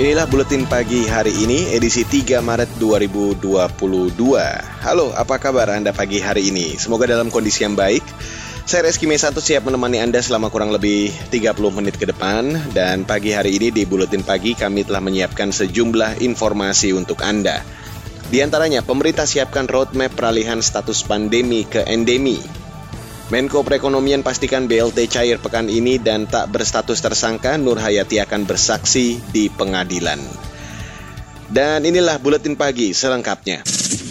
Inilah Buletin Pagi hari ini, edisi 3 Maret 2022. Halo, apa kabar Anda pagi hari ini? Semoga dalam kondisi yang baik. Saya Reski Mesanto siap menemani Anda selama kurang lebih 30 menit ke depan. Dan pagi hari ini di Buletin Pagi kami telah menyiapkan sejumlah informasi untuk Anda. Di antaranya, pemerintah siapkan roadmap peralihan status pandemi ke endemi. Menko Perekonomian pastikan BLT cair pekan ini dan tak berstatus tersangka, Nur Hayati akan bersaksi di pengadilan. Dan inilah Buletin Pagi selengkapnya.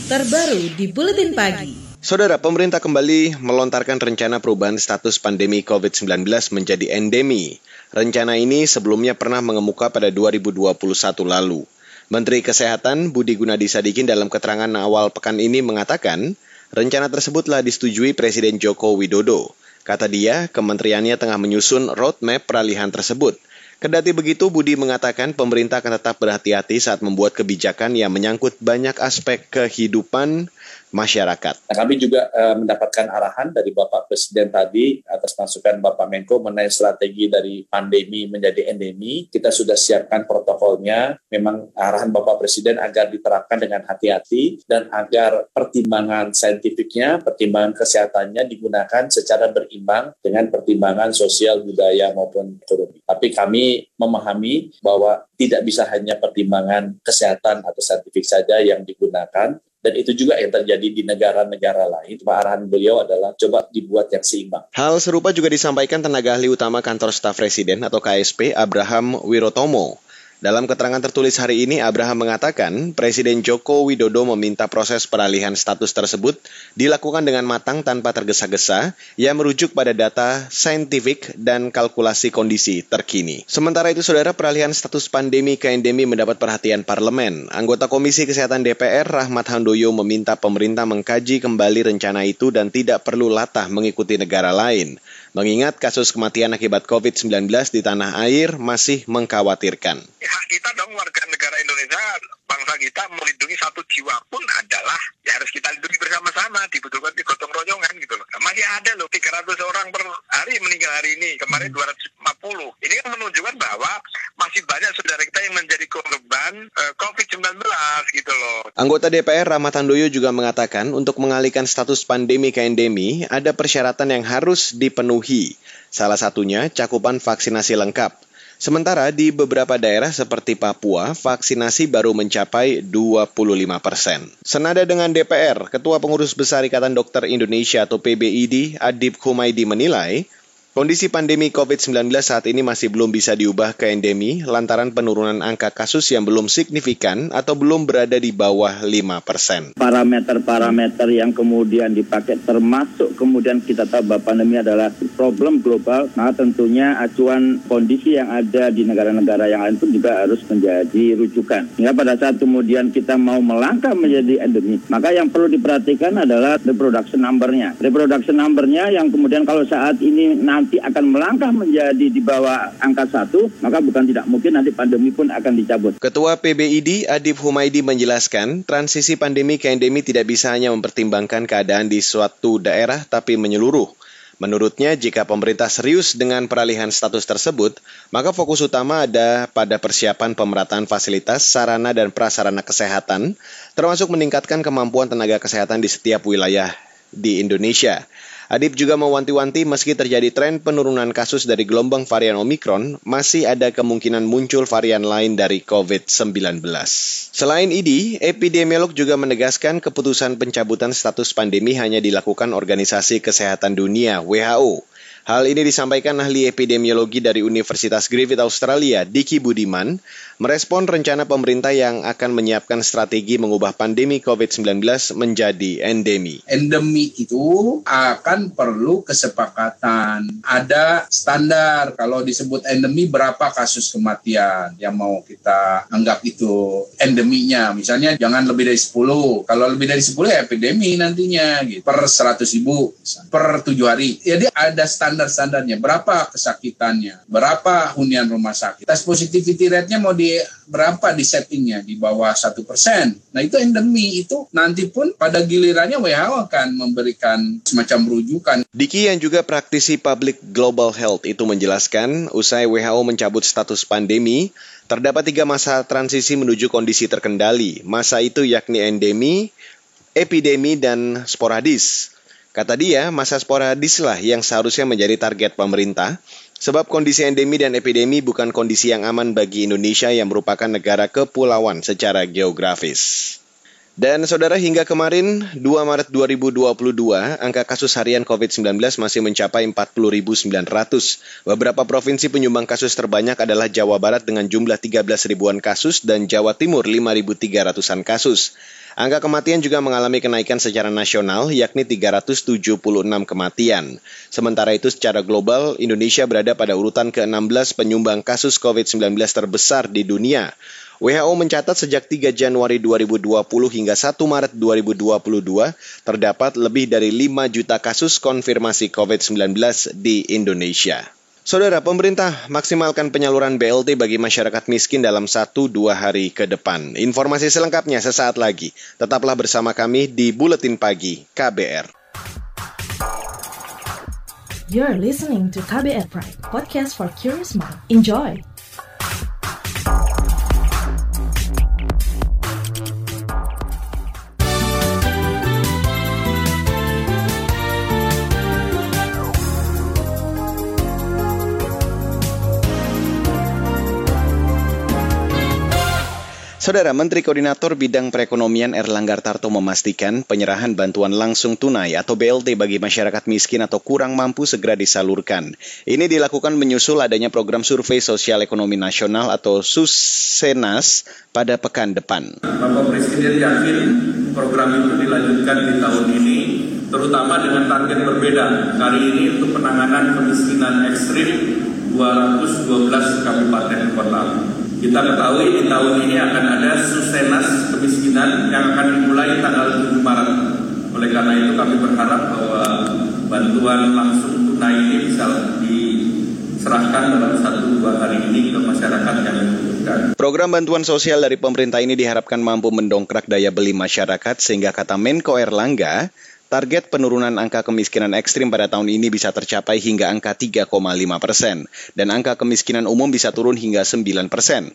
Terbaru di Buletin Pagi. Saudara, pemerintah kembali melontarkan rencana perubahan status pandemi COVID-19 menjadi endemi. Rencana ini sebelumnya pernah mengemuka pada 2021 lalu. Menteri Kesehatan Budi Gunadi Sadikin dalam keterangan awal pekan ini mengatakan, Rencana tersebut telah disetujui Presiden Joko Widodo. Kata dia, kementeriannya tengah menyusun roadmap peralihan tersebut. Kendati begitu, Budi mengatakan pemerintah akan tetap berhati-hati saat membuat kebijakan yang menyangkut banyak aspek kehidupan masyarakat. Nah, kami juga uh, mendapatkan arahan dari Bapak Presiden tadi atas masukan Bapak Menko mengenai strategi dari pandemi menjadi endemi. Kita sudah siapkan protokolnya. Memang arahan Bapak Presiden agar diterapkan dengan hati-hati dan agar pertimbangan saintifiknya, pertimbangan kesehatannya digunakan secara berimbang dengan pertimbangan sosial, budaya maupun ekonomi. Tapi kami memahami bahwa tidak bisa hanya pertimbangan kesehatan atau saintifik saja yang digunakan, dan itu juga yang terjadi di negara-negara lain. Arahan beliau adalah coba dibuat yang seimbang. Hal serupa juga disampaikan tenaga ahli utama kantor staf presiden atau KSP Abraham Wirotomo. Dalam keterangan tertulis hari ini, Abraham mengatakan Presiden Joko Widodo meminta proses peralihan status tersebut dilakukan dengan matang tanpa tergesa-gesa yang merujuk pada data saintifik dan kalkulasi kondisi terkini. Sementara itu, saudara peralihan status pandemi ke endemi mendapat perhatian parlemen. Anggota Komisi Kesehatan DPR, Rahmat Handoyo, meminta pemerintah mengkaji kembali rencana itu dan tidak perlu latah mengikuti negara lain mengingat kasus kematian akibat COVID-19 di tanah air masih mengkhawatirkan. Hak kita dong warga negara Indonesia, bangsa kita melindungi satu jiwa pun adalah ya harus kita lindungi bersama-sama, dibutuhkan di gotong royongan gitu loh. Nah, masih ada loh 300 orang per hari meninggal hari ini, kemarin 250. Ini kan menunjukkan bahwa masih banyak saudara kita yang menjadi korban uh, COVID-19 gitu loh. Anggota DPR Rahmat Handoyo juga mengatakan untuk mengalihkan status pandemi ke endemi ada persyaratan yang harus dipenuhi. Salah satunya cakupan vaksinasi lengkap. Sementara di beberapa daerah seperti Papua, vaksinasi baru mencapai 25 persen. Senada dengan DPR, Ketua Pengurus Besar Ikatan Dokter Indonesia atau PBID, Adib Humaydi menilai, Kondisi pandemi COVID-19 saat ini masih belum bisa diubah ke endemi lantaran penurunan angka kasus yang belum signifikan atau belum berada di bawah 5 persen. Parameter-parameter yang kemudian dipakai termasuk kemudian kita tahu bahwa pandemi adalah problem global, maka tentunya acuan kondisi yang ada di negara-negara yang lain pun juga harus menjadi rujukan. Sehingga pada saat kemudian kita mau melangkah menjadi endemi, maka yang perlu diperhatikan adalah reproduction number-nya. Reproduction number-nya yang kemudian kalau saat ini nanti akan melangkah menjadi di bawah angka satu, maka bukan tidak mungkin nanti pandemi pun akan dicabut. Ketua PBID Adib Humaydi menjelaskan, transisi pandemi ke endemi tidak bisa hanya mempertimbangkan keadaan di suatu daerah, tapi menyeluruh. Menurutnya, jika pemerintah serius dengan peralihan status tersebut, maka fokus utama ada pada persiapan pemerataan fasilitas, sarana, dan prasarana kesehatan, termasuk meningkatkan kemampuan tenaga kesehatan di setiap wilayah di Indonesia. Adib juga mewanti-wanti meski terjadi tren penurunan kasus dari gelombang varian Omikron, masih ada kemungkinan muncul varian lain dari COVID-19. Selain ini, epidemiolog juga menegaskan keputusan pencabutan status pandemi hanya dilakukan Organisasi Kesehatan Dunia WHO. Hal ini disampaikan ahli epidemiologi dari Universitas Griffith Australia, Diki Budiman, merespon rencana pemerintah yang akan menyiapkan strategi mengubah pandemi COVID-19 menjadi endemi. Endemi itu akan perlu kesepakatan. Ada standar kalau disebut endemi berapa kasus kematian yang mau kita anggap itu endeminya. Misalnya jangan lebih dari 10. Kalau lebih dari 10 ya epidemi nantinya gitu. Per 100 ribu, per 7 hari. Jadi ada standar standar-standarnya, berapa kesakitannya, berapa hunian rumah sakit. Tes positivity rate-nya mau di berapa di settingnya di bawah satu persen. Nah itu endemi itu nanti pun pada gilirannya WHO akan memberikan semacam rujukan. Diki yang juga praktisi public global health itu menjelaskan usai WHO mencabut status pandemi, terdapat tiga masa transisi menuju kondisi terkendali. Masa itu yakni endemi, epidemi, dan sporadis. Kata dia, masa sporadis lah yang seharusnya menjadi target pemerintah, sebab kondisi endemi dan epidemi bukan kondisi yang aman bagi Indonesia yang merupakan negara kepulauan secara geografis. Dan saudara hingga kemarin 2 Maret 2022, angka kasus harian COVID-19 masih mencapai 40.900. Beberapa provinsi penyumbang kasus terbanyak adalah Jawa Barat dengan jumlah 13 ribuan kasus dan Jawa Timur 5.300-an kasus. Angka kematian juga mengalami kenaikan secara nasional, yakni 376 kematian. Sementara itu secara global, Indonesia berada pada urutan ke-16 penyumbang kasus COVID-19 terbesar di dunia. WHO mencatat sejak 3 Januari 2020 hingga 1 Maret 2022 terdapat lebih dari 5 juta kasus konfirmasi COVID-19 di Indonesia. Saudara, pemerintah maksimalkan penyaluran BLT bagi masyarakat miskin dalam 1-2 hari ke depan. Informasi selengkapnya sesaat lagi. Tetaplah bersama kami di Buletin Pagi KBR. You're listening to KBR Pride, podcast for curious mind. Enjoy! Saudara Menteri Koordinator Bidang Perekonomian Erlangga Tarto memastikan penyerahan bantuan langsung tunai atau BLT bagi masyarakat miskin atau kurang mampu segera disalurkan. Ini dilakukan menyusul adanya program survei sosial ekonomi nasional atau SUSENAS pada pekan depan. Bapak Presiden yakin program itu dilanjutkan di tahun ini, terutama dengan target berbeda. Kali ini untuk penanganan kemiskinan ekstrim 212 kabupaten kota. Kita ketahui di tahun ini akan ada susenas kemiskinan yang akan dimulai tanggal 7 Maret. Oleh karena itu kami berharap bahwa bantuan langsung tunai ini bisa diserahkan dalam satu dua hari ini ke masyarakat yang membutuhkan. Program bantuan sosial dari pemerintah ini diharapkan mampu mendongkrak daya beli masyarakat sehingga kata Menko Erlangga, Target penurunan angka kemiskinan ekstrim pada tahun ini bisa tercapai hingga angka 3,5 persen, dan angka kemiskinan umum bisa turun hingga 9 persen.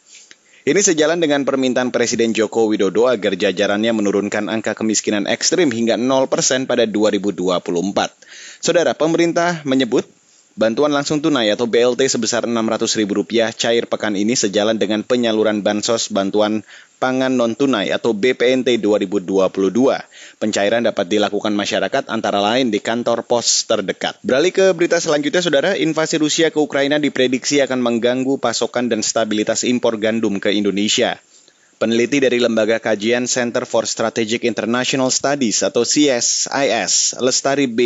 Ini sejalan dengan permintaan Presiden Joko Widodo agar jajarannya menurunkan angka kemiskinan ekstrim hingga 0 persen pada 2024. Saudara, pemerintah menyebut Bantuan langsung tunai atau BLT sebesar Rp600.000 cair pekan ini sejalan dengan penyaluran bansos bantuan pangan non-tunai atau BPNT 2022. Pencairan dapat dilakukan masyarakat antara lain di kantor pos terdekat. Beralih ke berita selanjutnya, Saudara, invasi Rusia ke Ukraina diprediksi akan mengganggu pasokan dan stabilitas impor gandum ke Indonesia. Peneliti dari Lembaga Kajian Center for Strategic International Studies atau CSIS, Lestari B.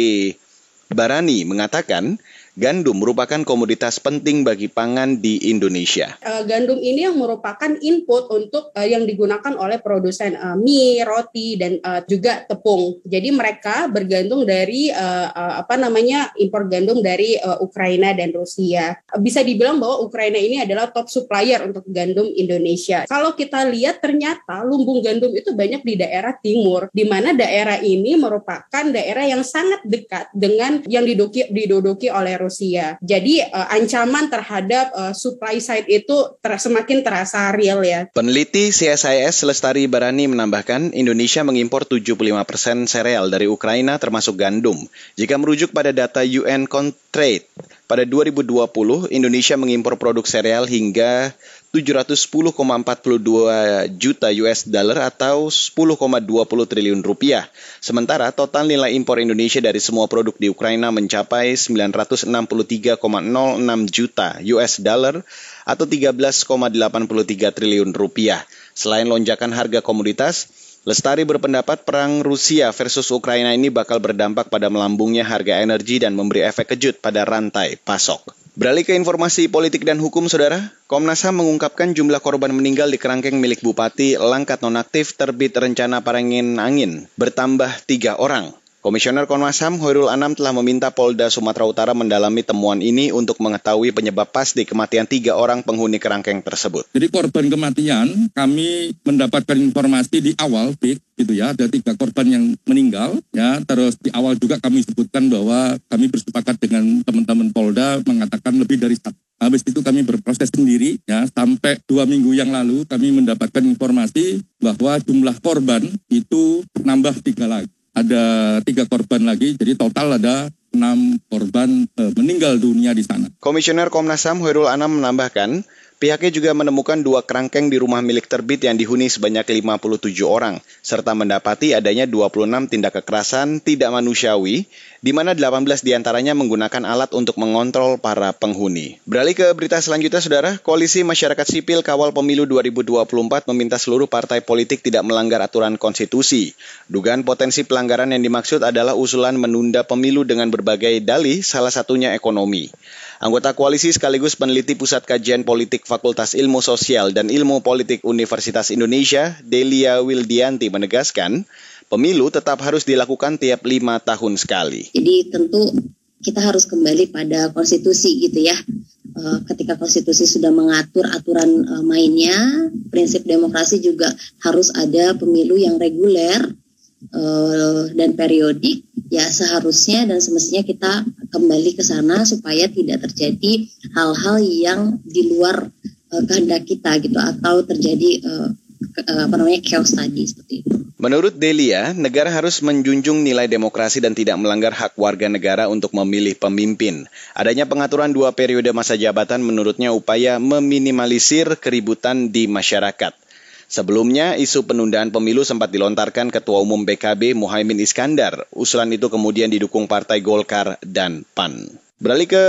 Barani mengatakan, Gandum merupakan komoditas penting bagi pangan di Indonesia. Uh, gandum ini yang merupakan input untuk uh, yang digunakan oleh produsen uh, mie, roti, dan juga tepung. Jadi mereka bergantung dari apa namanya impor gandum dari Ukraina dan Rusia. Bisa dibilang bahwa Ukraina ini adalah top supplier untuk gandum Indonesia. Kalau kita lihat ternyata lumbung gandum itu banyak di daerah timur, di mana daerah ini merupakan daerah yang sangat dekat dengan yang didoki, didodoki oleh Rusia Rusia. Jadi uh, ancaman terhadap uh, supply side itu ter semakin terasa real ya. Peneliti CSIS Lestari Barani menambahkan Indonesia mengimpor 75% sereal dari Ukraina termasuk gandum. Jika merujuk pada data UN Contrade, pada 2020 Indonesia mengimpor produk sereal hingga 710,42 juta US dollar atau 10,20 triliun rupiah. Sementara total nilai impor Indonesia dari semua produk di Ukraina mencapai 963,06 juta US dollar atau 13,83 triliun rupiah. Selain lonjakan harga komoditas, Lestari berpendapat perang Rusia versus Ukraina ini bakal berdampak pada melambungnya harga energi dan memberi efek kejut pada rantai pasok. Beralih ke informasi politik dan hukum, Saudara. Komnas HAM mengungkapkan jumlah korban meninggal di kerangkeng milik Bupati Langkat Nonaktif terbit rencana parangin angin bertambah tiga orang. Komisioner Komnas HAM Hoirul Anam telah meminta Polda Sumatera Utara mendalami temuan ini untuk mengetahui penyebab pasti kematian tiga orang penghuni kerangkeng tersebut. Jadi korban kematian kami mendapatkan informasi di awal, Bik, gitu ya, ada tiga korban yang meninggal, ya, terus di awal juga kami sebutkan bahwa kami bersepakat dengan teman-teman Polda mengatakan lebih dari satu. Habis itu kami berproses sendiri, ya, sampai dua minggu yang lalu kami mendapatkan informasi bahwa jumlah korban itu nambah tiga lagi ada tiga korban lagi, jadi total ada enam korban e, meninggal dunia di sana. Komisioner Komnas HAM Hoirul Anam menambahkan, Pihaknya juga menemukan dua kerangkeng di rumah milik terbit yang dihuni sebanyak 57 orang, serta mendapati adanya 26 tindak kekerasan tidak manusiawi, di mana 18 di antaranya menggunakan alat untuk mengontrol para penghuni. Beralih ke berita selanjutnya, Saudara, Koalisi Masyarakat Sipil Kawal Pemilu 2024 meminta seluruh partai politik tidak melanggar aturan konstitusi. Dugaan potensi pelanggaran yang dimaksud adalah usulan menunda pemilu dengan berbagai dalih, salah satunya ekonomi. Anggota koalisi sekaligus peneliti Pusat Kajian Politik Fakultas Ilmu Sosial dan Ilmu Politik Universitas Indonesia, Delia Wildianti menegaskan, pemilu tetap harus dilakukan tiap lima tahun sekali. Jadi tentu kita harus kembali pada konstitusi gitu ya. Eh, ketika konstitusi sudah mengatur aturan eh, mainnya, prinsip demokrasi juga harus ada pemilu yang reguler eh, dan periodik ya seharusnya dan semestinya kita kembali ke sana supaya tidak terjadi hal-hal yang di luar uh, kehendak kita gitu atau terjadi uh, apa namanya chaos tadi seperti itu. Menurut Delia, negara harus menjunjung nilai demokrasi dan tidak melanggar hak warga negara untuk memilih pemimpin. Adanya pengaturan dua periode masa jabatan menurutnya upaya meminimalisir keributan di masyarakat. Sebelumnya, isu penundaan pemilu sempat dilontarkan Ketua Umum BKB Muhaimin Iskandar. Usulan itu kemudian didukung Partai Golkar dan PAN. Beralih ke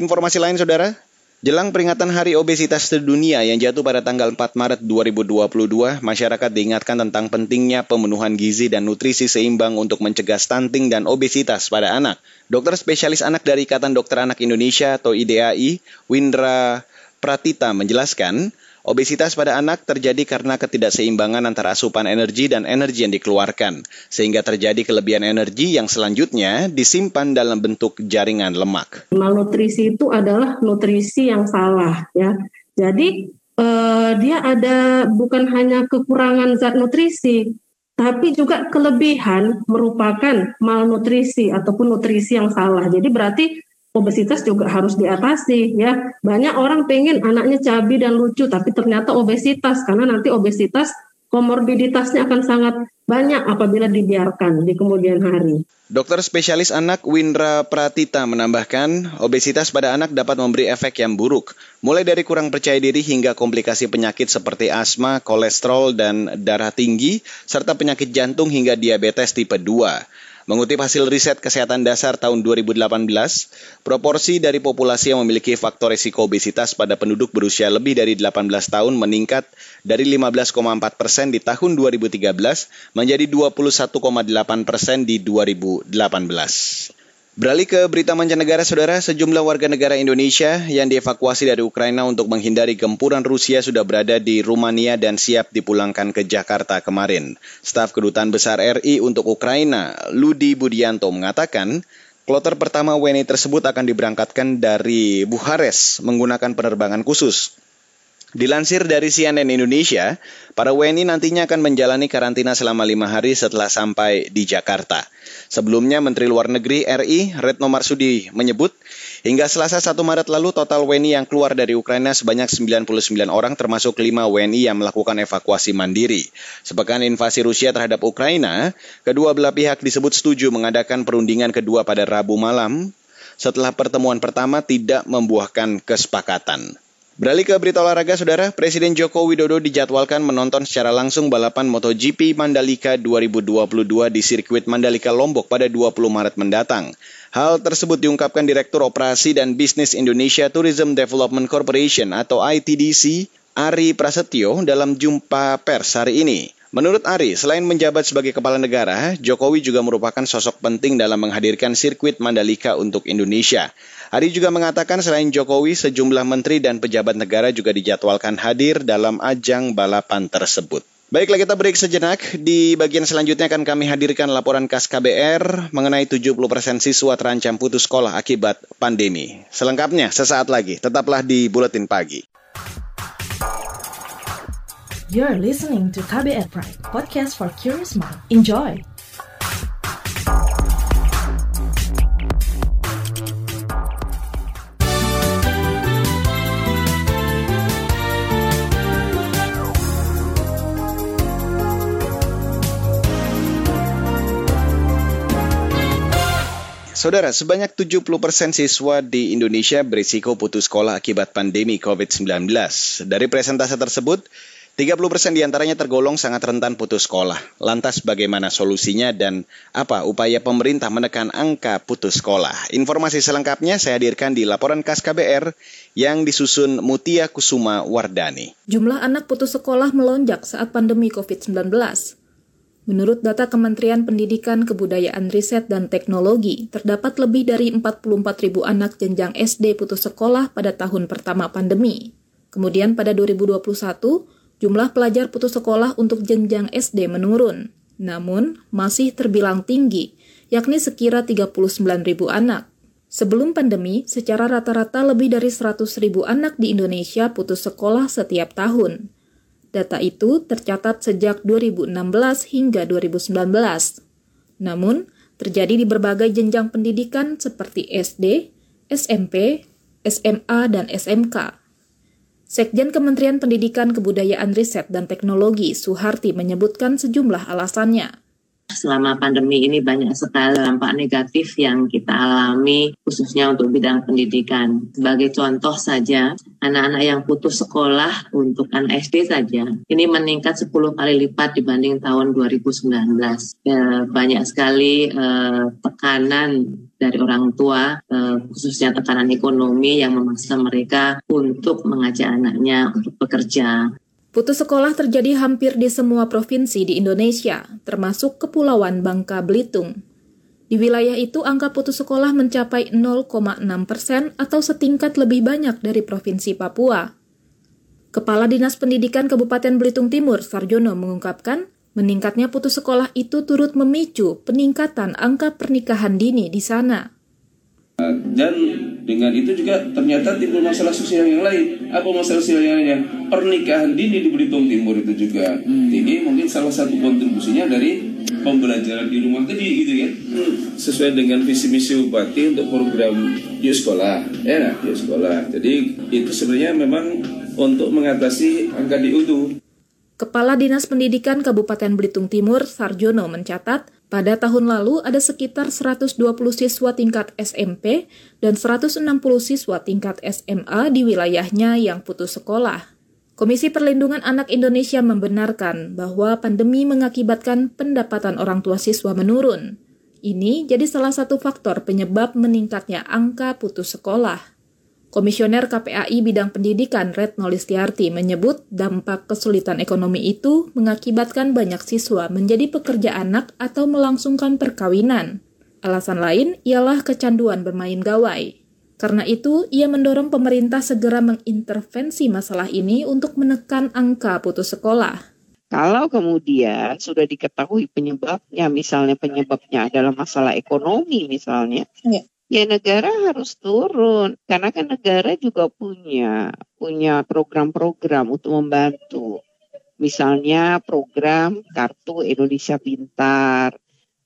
informasi lain, Saudara. Jelang peringatan Hari Obesitas Sedunia yang jatuh pada tanggal 4 Maret 2022, masyarakat diingatkan tentang pentingnya pemenuhan gizi dan nutrisi seimbang untuk mencegah stunting dan obesitas pada anak. Dokter spesialis anak dari Ikatan Dokter Anak Indonesia atau IDAI, Windra Pratita menjelaskan, Obesitas pada anak terjadi karena ketidakseimbangan antara asupan energi dan energi yang dikeluarkan, sehingga terjadi kelebihan energi yang selanjutnya disimpan dalam bentuk jaringan lemak. Malnutrisi itu adalah nutrisi yang salah, ya. Jadi eh, dia ada bukan hanya kekurangan zat nutrisi, tapi juga kelebihan merupakan malnutrisi ataupun nutrisi yang salah. Jadi berarti obesitas juga harus diatasi ya. Banyak orang pengen anaknya cabi dan lucu tapi ternyata obesitas karena nanti obesitas komorbiditasnya akan sangat banyak apabila dibiarkan di kemudian hari. Dokter spesialis anak Windra Pratita menambahkan, obesitas pada anak dapat memberi efek yang buruk, mulai dari kurang percaya diri hingga komplikasi penyakit seperti asma, kolesterol, dan darah tinggi, serta penyakit jantung hingga diabetes tipe 2. Mengutip hasil riset kesehatan dasar tahun 2018, proporsi dari populasi yang memiliki faktor risiko obesitas pada penduduk berusia lebih dari 18 tahun meningkat dari 15,4 persen di tahun 2013 menjadi 21,8 persen di 2018. Beralih ke berita mancanegara, saudara, sejumlah warga negara Indonesia yang dievakuasi dari Ukraina untuk menghindari gempuran Rusia sudah berada di Rumania dan siap dipulangkan ke Jakarta kemarin. Staf Kedutaan Besar RI untuk Ukraina, Ludi Budianto, mengatakan kloter pertama WNI tersebut akan diberangkatkan dari Buhares menggunakan penerbangan khusus. Dilansir dari CNN Indonesia, para WNI nantinya akan menjalani karantina selama lima hari setelah sampai di Jakarta. Sebelumnya, Menteri Luar Negeri RI Retno Marsudi menyebut, hingga Selasa 1 Maret lalu total WNI yang keluar dari Ukraina sebanyak 99 orang termasuk 5 WNI yang melakukan evakuasi mandiri. Sepekan invasi Rusia terhadap Ukraina, kedua belah pihak disebut setuju mengadakan perundingan kedua pada Rabu malam setelah pertemuan pertama tidak membuahkan kesepakatan. Beralih ke berita olahraga, saudara, Presiden Joko Widodo dijadwalkan menonton secara langsung balapan MotoGP Mandalika 2022 di sirkuit Mandalika Lombok pada 20 Maret mendatang. Hal tersebut diungkapkan Direktur Operasi dan Bisnis Indonesia Tourism Development Corporation atau ITDC, Ari Prasetyo dalam jumpa pers hari ini. Menurut Ari, selain menjabat sebagai kepala negara, Jokowi juga merupakan sosok penting dalam menghadirkan sirkuit Mandalika untuk Indonesia. Ari juga mengatakan selain Jokowi, sejumlah menteri dan pejabat negara juga dijadwalkan hadir dalam ajang balapan tersebut. Baiklah kita break sejenak. Di bagian selanjutnya akan kami hadirkan laporan KAS KBR mengenai 70% siswa terancam putus sekolah akibat pandemi. Selengkapnya sesaat lagi. Tetaplah di Buletin Pagi. You're listening to KBR Pride, podcast for curious mind. Enjoy! Saudara, sebanyak 70% siswa di Indonesia berisiko putus sekolah akibat pandemi COVID-19. Dari presentase tersebut, 30% di antaranya tergolong sangat rentan putus sekolah. Lantas bagaimana solusinya dan apa upaya pemerintah menekan angka putus sekolah? Informasi selengkapnya saya hadirkan di laporan KAS KBR yang disusun Mutia Kusuma Wardani. Jumlah anak putus sekolah melonjak saat pandemi COVID-19. Menurut data Kementerian Pendidikan, Kebudayaan, Riset, dan Teknologi, terdapat lebih dari 44 ribu anak jenjang SD putus sekolah pada tahun pertama pandemi. Kemudian pada 2021, jumlah pelajar putus sekolah untuk jenjang SD menurun, namun masih terbilang tinggi, yakni sekira 39 ribu anak. Sebelum pandemi, secara rata-rata lebih dari 100 ribu anak di Indonesia putus sekolah setiap tahun. Data itu tercatat sejak 2016 hingga 2019. Namun, terjadi di berbagai jenjang pendidikan seperti SD, SMP, SMA, dan SMK. Sekjen Kementerian Pendidikan, Kebudayaan, Riset, dan Teknologi Suharti menyebutkan sejumlah alasannya selama pandemi ini banyak sekali dampak negatif yang kita alami khususnya untuk bidang pendidikan. Sebagai contoh saja, anak-anak yang putus sekolah untuk anak SD saja ini meningkat 10 kali lipat dibanding tahun 2019. Ya, banyak sekali eh, tekanan dari orang tua, eh, khususnya tekanan ekonomi yang memaksa mereka untuk mengajak anaknya untuk bekerja. Putus sekolah terjadi hampir di semua provinsi di Indonesia, termasuk Kepulauan Bangka Belitung. Di wilayah itu, angka putus sekolah mencapai 0,6 persen atau setingkat lebih banyak dari Provinsi Papua. Kepala Dinas Pendidikan Kabupaten Belitung Timur, Sarjono, mengungkapkan, meningkatnya putus sekolah itu turut memicu peningkatan angka pernikahan dini di sana. Dan dengan itu juga ternyata timbul masalah sosial yang lain. Apa masalah sosial yang lainnya? Pernikahan dini di Belitung Timur itu juga hmm. tinggi. Mungkin salah satu kontribusinya dari pembelajaran di rumah tadi gitu kan. Hmm. Sesuai dengan visi misi bupati untuk program yuk sekolah, ya yuk sekolah. Jadi itu sebenarnya memang untuk mengatasi angka diutuh. Kepala Dinas Pendidikan Kabupaten Belitung Timur, Sarjono, mencatat pada tahun lalu ada sekitar 120 siswa tingkat SMP dan 160 siswa tingkat SMA di wilayahnya yang putus sekolah. Komisi Perlindungan Anak Indonesia membenarkan bahwa pandemi mengakibatkan pendapatan orang tua siswa menurun. Ini jadi salah satu faktor penyebab meningkatnya angka putus sekolah. Komisioner KPAI bidang pendidikan Retno Listiarti menyebut dampak kesulitan ekonomi itu mengakibatkan banyak siswa menjadi pekerja anak atau melangsungkan perkawinan. Alasan lain ialah kecanduan bermain gawai. Karena itu, ia mendorong pemerintah segera mengintervensi masalah ini untuk menekan angka putus sekolah. Kalau kemudian sudah diketahui penyebabnya, misalnya penyebabnya adalah masalah ekonomi misalnya, ya ya negara harus turun karena kan negara juga punya punya program-program untuk membantu. Misalnya program Kartu Indonesia Pintar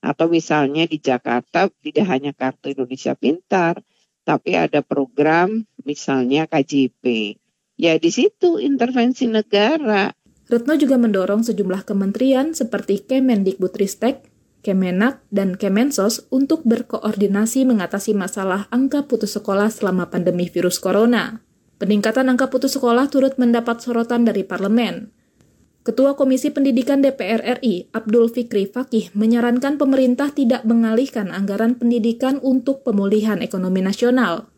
atau misalnya di Jakarta tidak hanya Kartu Indonesia Pintar, tapi ada program misalnya KJP. Ya di situ intervensi negara. Retno juga mendorong sejumlah kementerian seperti Kemendikbudristek Kemenak, dan Kemensos untuk berkoordinasi mengatasi masalah angka putus sekolah selama pandemi virus corona. Peningkatan angka putus sekolah turut mendapat sorotan dari parlemen. Ketua Komisi Pendidikan DPR RI, Abdul Fikri Fakih, menyarankan pemerintah tidak mengalihkan anggaran pendidikan untuk pemulihan ekonomi nasional.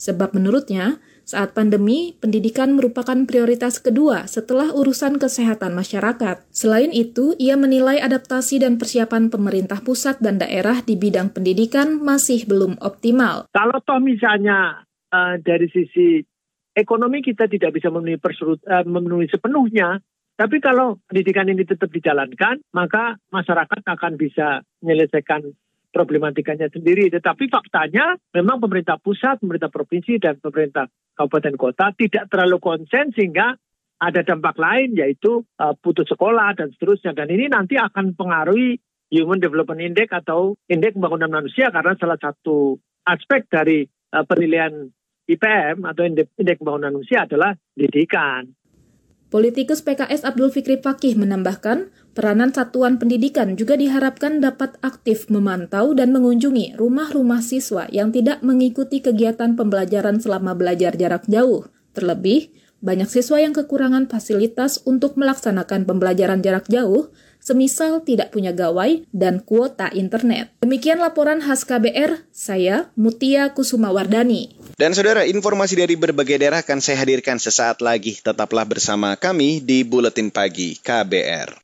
Sebab menurutnya, saat pandemi, pendidikan merupakan prioritas kedua setelah urusan kesehatan masyarakat. Selain itu, ia menilai adaptasi dan persiapan pemerintah pusat dan daerah di bidang pendidikan masih belum optimal. Kalau toh misalnya uh, dari sisi ekonomi kita tidak bisa memenuhi, persurut, uh, memenuhi sepenuhnya, Tapi kalau pendidikan ini tetap dijalankan, maka masyarakat akan bisa menyelesaikan problematikanya sendiri. Tetapi faktanya memang pemerintah pusat, pemerintah provinsi, dan pemerintah kabupaten kota tidak terlalu konsen sehingga ada dampak lain yaitu uh, putus sekolah dan seterusnya. Dan ini nanti akan pengaruhi Human Development Index atau Indeks Pembangunan Manusia karena salah satu aspek dari uh, penilaian IPM atau Indeks Pembangunan Manusia adalah pendidikan. Politikus PKS Abdul Fikri Fakih menambahkan, peranan satuan pendidikan juga diharapkan dapat aktif memantau dan mengunjungi rumah-rumah siswa yang tidak mengikuti kegiatan pembelajaran selama belajar jarak jauh. Terlebih, banyak siswa yang kekurangan fasilitas untuk melaksanakan pembelajaran jarak jauh, semisal tidak punya gawai dan kuota internet. Demikian laporan khas KBR, saya Mutia Kusuma Wardani. Dan saudara, informasi dari berbagai daerah akan saya hadirkan sesaat lagi. Tetaplah bersama kami di Buletin Pagi KBR.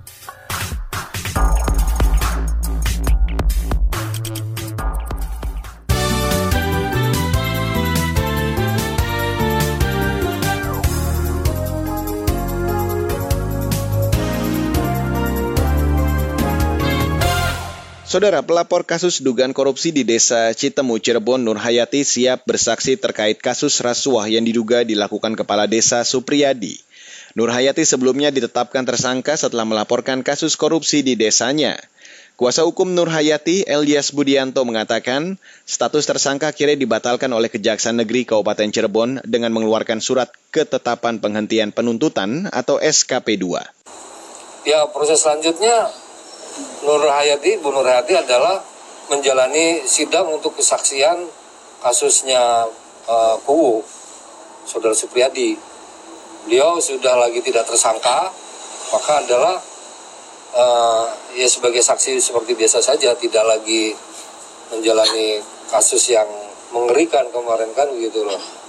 Saudara pelapor kasus dugaan korupsi di Desa Citemu, Cirebon, Nur Hayati siap bersaksi terkait kasus rasuah yang diduga dilakukan Kepala Desa Supriyadi. Nur Hayati sebelumnya ditetapkan tersangka setelah melaporkan kasus korupsi di desanya. Kuasa hukum Nur Hayati, Elias Budianto mengatakan, status tersangka akhirnya dibatalkan oleh Kejaksaan Negeri Kabupaten Cirebon dengan mengeluarkan surat ketetapan penghentian penuntutan atau SKP 2. Ya, proses selanjutnya Nur Hayati, Bu Nur Hayati adalah menjalani sidang untuk kesaksian kasusnya uh, Kuwu, Saudara Supriyadi. Beliau sudah lagi tidak tersangka, maka adalah uh, ya sebagai saksi seperti biasa saja, tidak lagi menjalani kasus yang mengerikan kemarin kan begitu loh.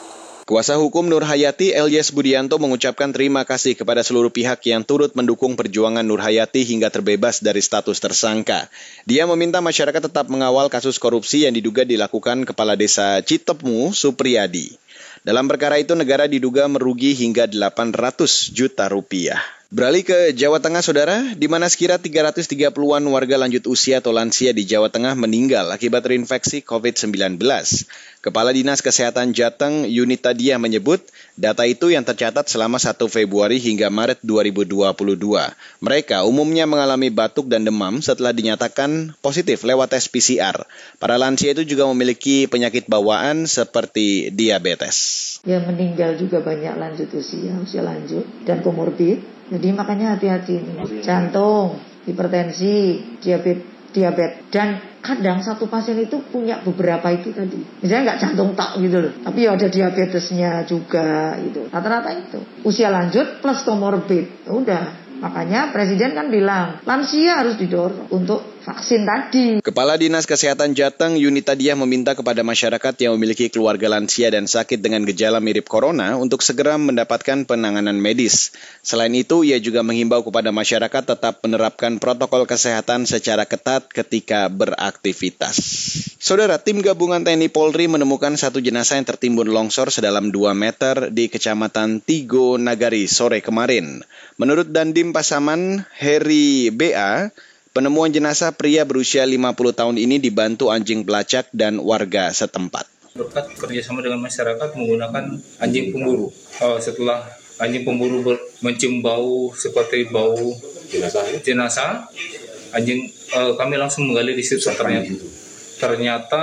Kuasa hukum Nur Hayati Elias Budianto mengucapkan terima kasih kepada seluruh pihak yang turut mendukung perjuangan Nur Hayati hingga terbebas dari status tersangka. Dia meminta masyarakat tetap mengawal kasus korupsi yang diduga dilakukan Kepala Desa Citepmu Supriyadi. Dalam perkara itu negara diduga merugi hingga 800 juta rupiah. Beralih ke Jawa Tengah, Saudara, di mana sekira 330-an warga lanjut usia atau lansia di Jawa Tengah meninggal akibat terinfeksi COVID-19. Kepala Dinas Kesehatan Jateng, Yunita Diah menyebut, data itu yang tercatat selama 1 Februari hingga Maret 2022. Mereka umumnya mengalami batuk dan demam setelah dinyatakan positif lewat tes PCR. Para lansia itu juga memiliki penyakit bawaan seperti diabetes. Yang meninggal juga banyak lanjut usia, usia lanjut, dan komorbid jadi makanya hati-hati ini. Jantung, hipertensi, diabetes, diabetes dan kadang satu pasien itu punya beberapa itu tadi. Misalnya nggak jantung tak gitu loh, tapi ada diabetesnya juga itu. Rata-rata itu. Usia lanjut plus komorbid. Udah, Makanya presiden kan bilang lansia harus didorong untuk vaksin tadi. Kepala Dinas Kesehatan Jateng Yunita Diah meminta kepada masyarakat yang memiliki keluarga lansia dan sakit dengan gejala mirip corona untuk segera mendapatkan penanganan medis. Selain itu, ia juga menghimbau kepada masyarakat tetap menerapkan protokol kesehatan secara ketat ketika beraktivitas. Saudara, tim gabungan TNI Polri menemukan satu jenazah yang tertimbun longsor sedalam 2 meter di Kecamatan Tigo Nagari sore kemarin. Menurut Dandim Pasaman, Heri BA, Penemuan jenazah pria berusia 50 tahun ini dibantu anjing pelacak dan warga setempat. Berkat kerjasama dengan masyarakat menggunakan anjing pemburu. Uh, setelah anjing pemburu mencium bau seperti bau jenazah, jenazah anjing uh, kami langsung menggali di situ ternyata, ternyata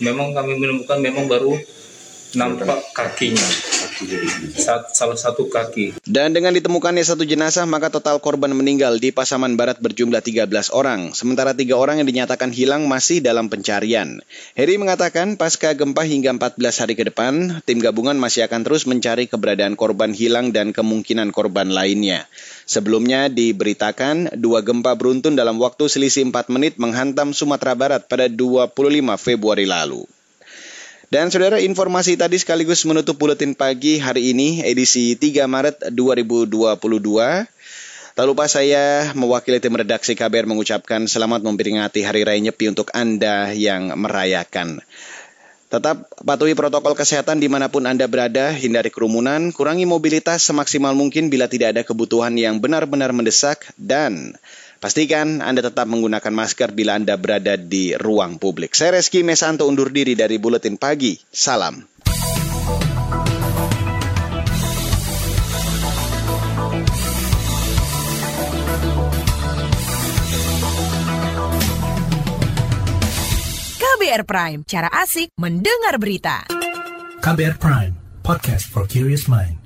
memang kami menemukan memang baru nampak kakinya salah satu kaki. Dan dengan ditemukannya satu jenazah, maka total korban meninggal di Pasaman Barat berjumlah 13 orang. Sementara tiga orang yang dinyatakan hilang masih dalam pencarian. Heri mengatakan pasca gempa hingga 14 hari ke depan, tim gabungan masih akan terus mencari keberadaan korban hilang dan kemungkinan korban lainnya. Sebelumnya diberitakan dua gempa beruntun dalam waktu selisih 4 menit menghantam Sumatera Barat pada 25 Februari lalu. Dan saudara informasi tadi sekaligus menutup buletin pagi hari ini edisi 3 Maret 2022. Tak lupa saya mewakili tim redaksi KBR mengucapkan selamat memperingati Hari Raya Nyepi untuk Anda yang merayakan. Tetap patuhi protokol kesehatan di mana pun Anda berada, hindari kerumunan, kurangi mobilitas semaksimal mungkin bila tidak ada kebutuhan yang benar-benar mendesak, dan pastikan Anda tetap menggunakan masker bila Anda berada di ruang publik. Saya Reski Mesanto undur diri dari Buletin Pagi. Salam. KBR Prime, cara asik mendengar berita. KBR Prime, podcast for curious mind.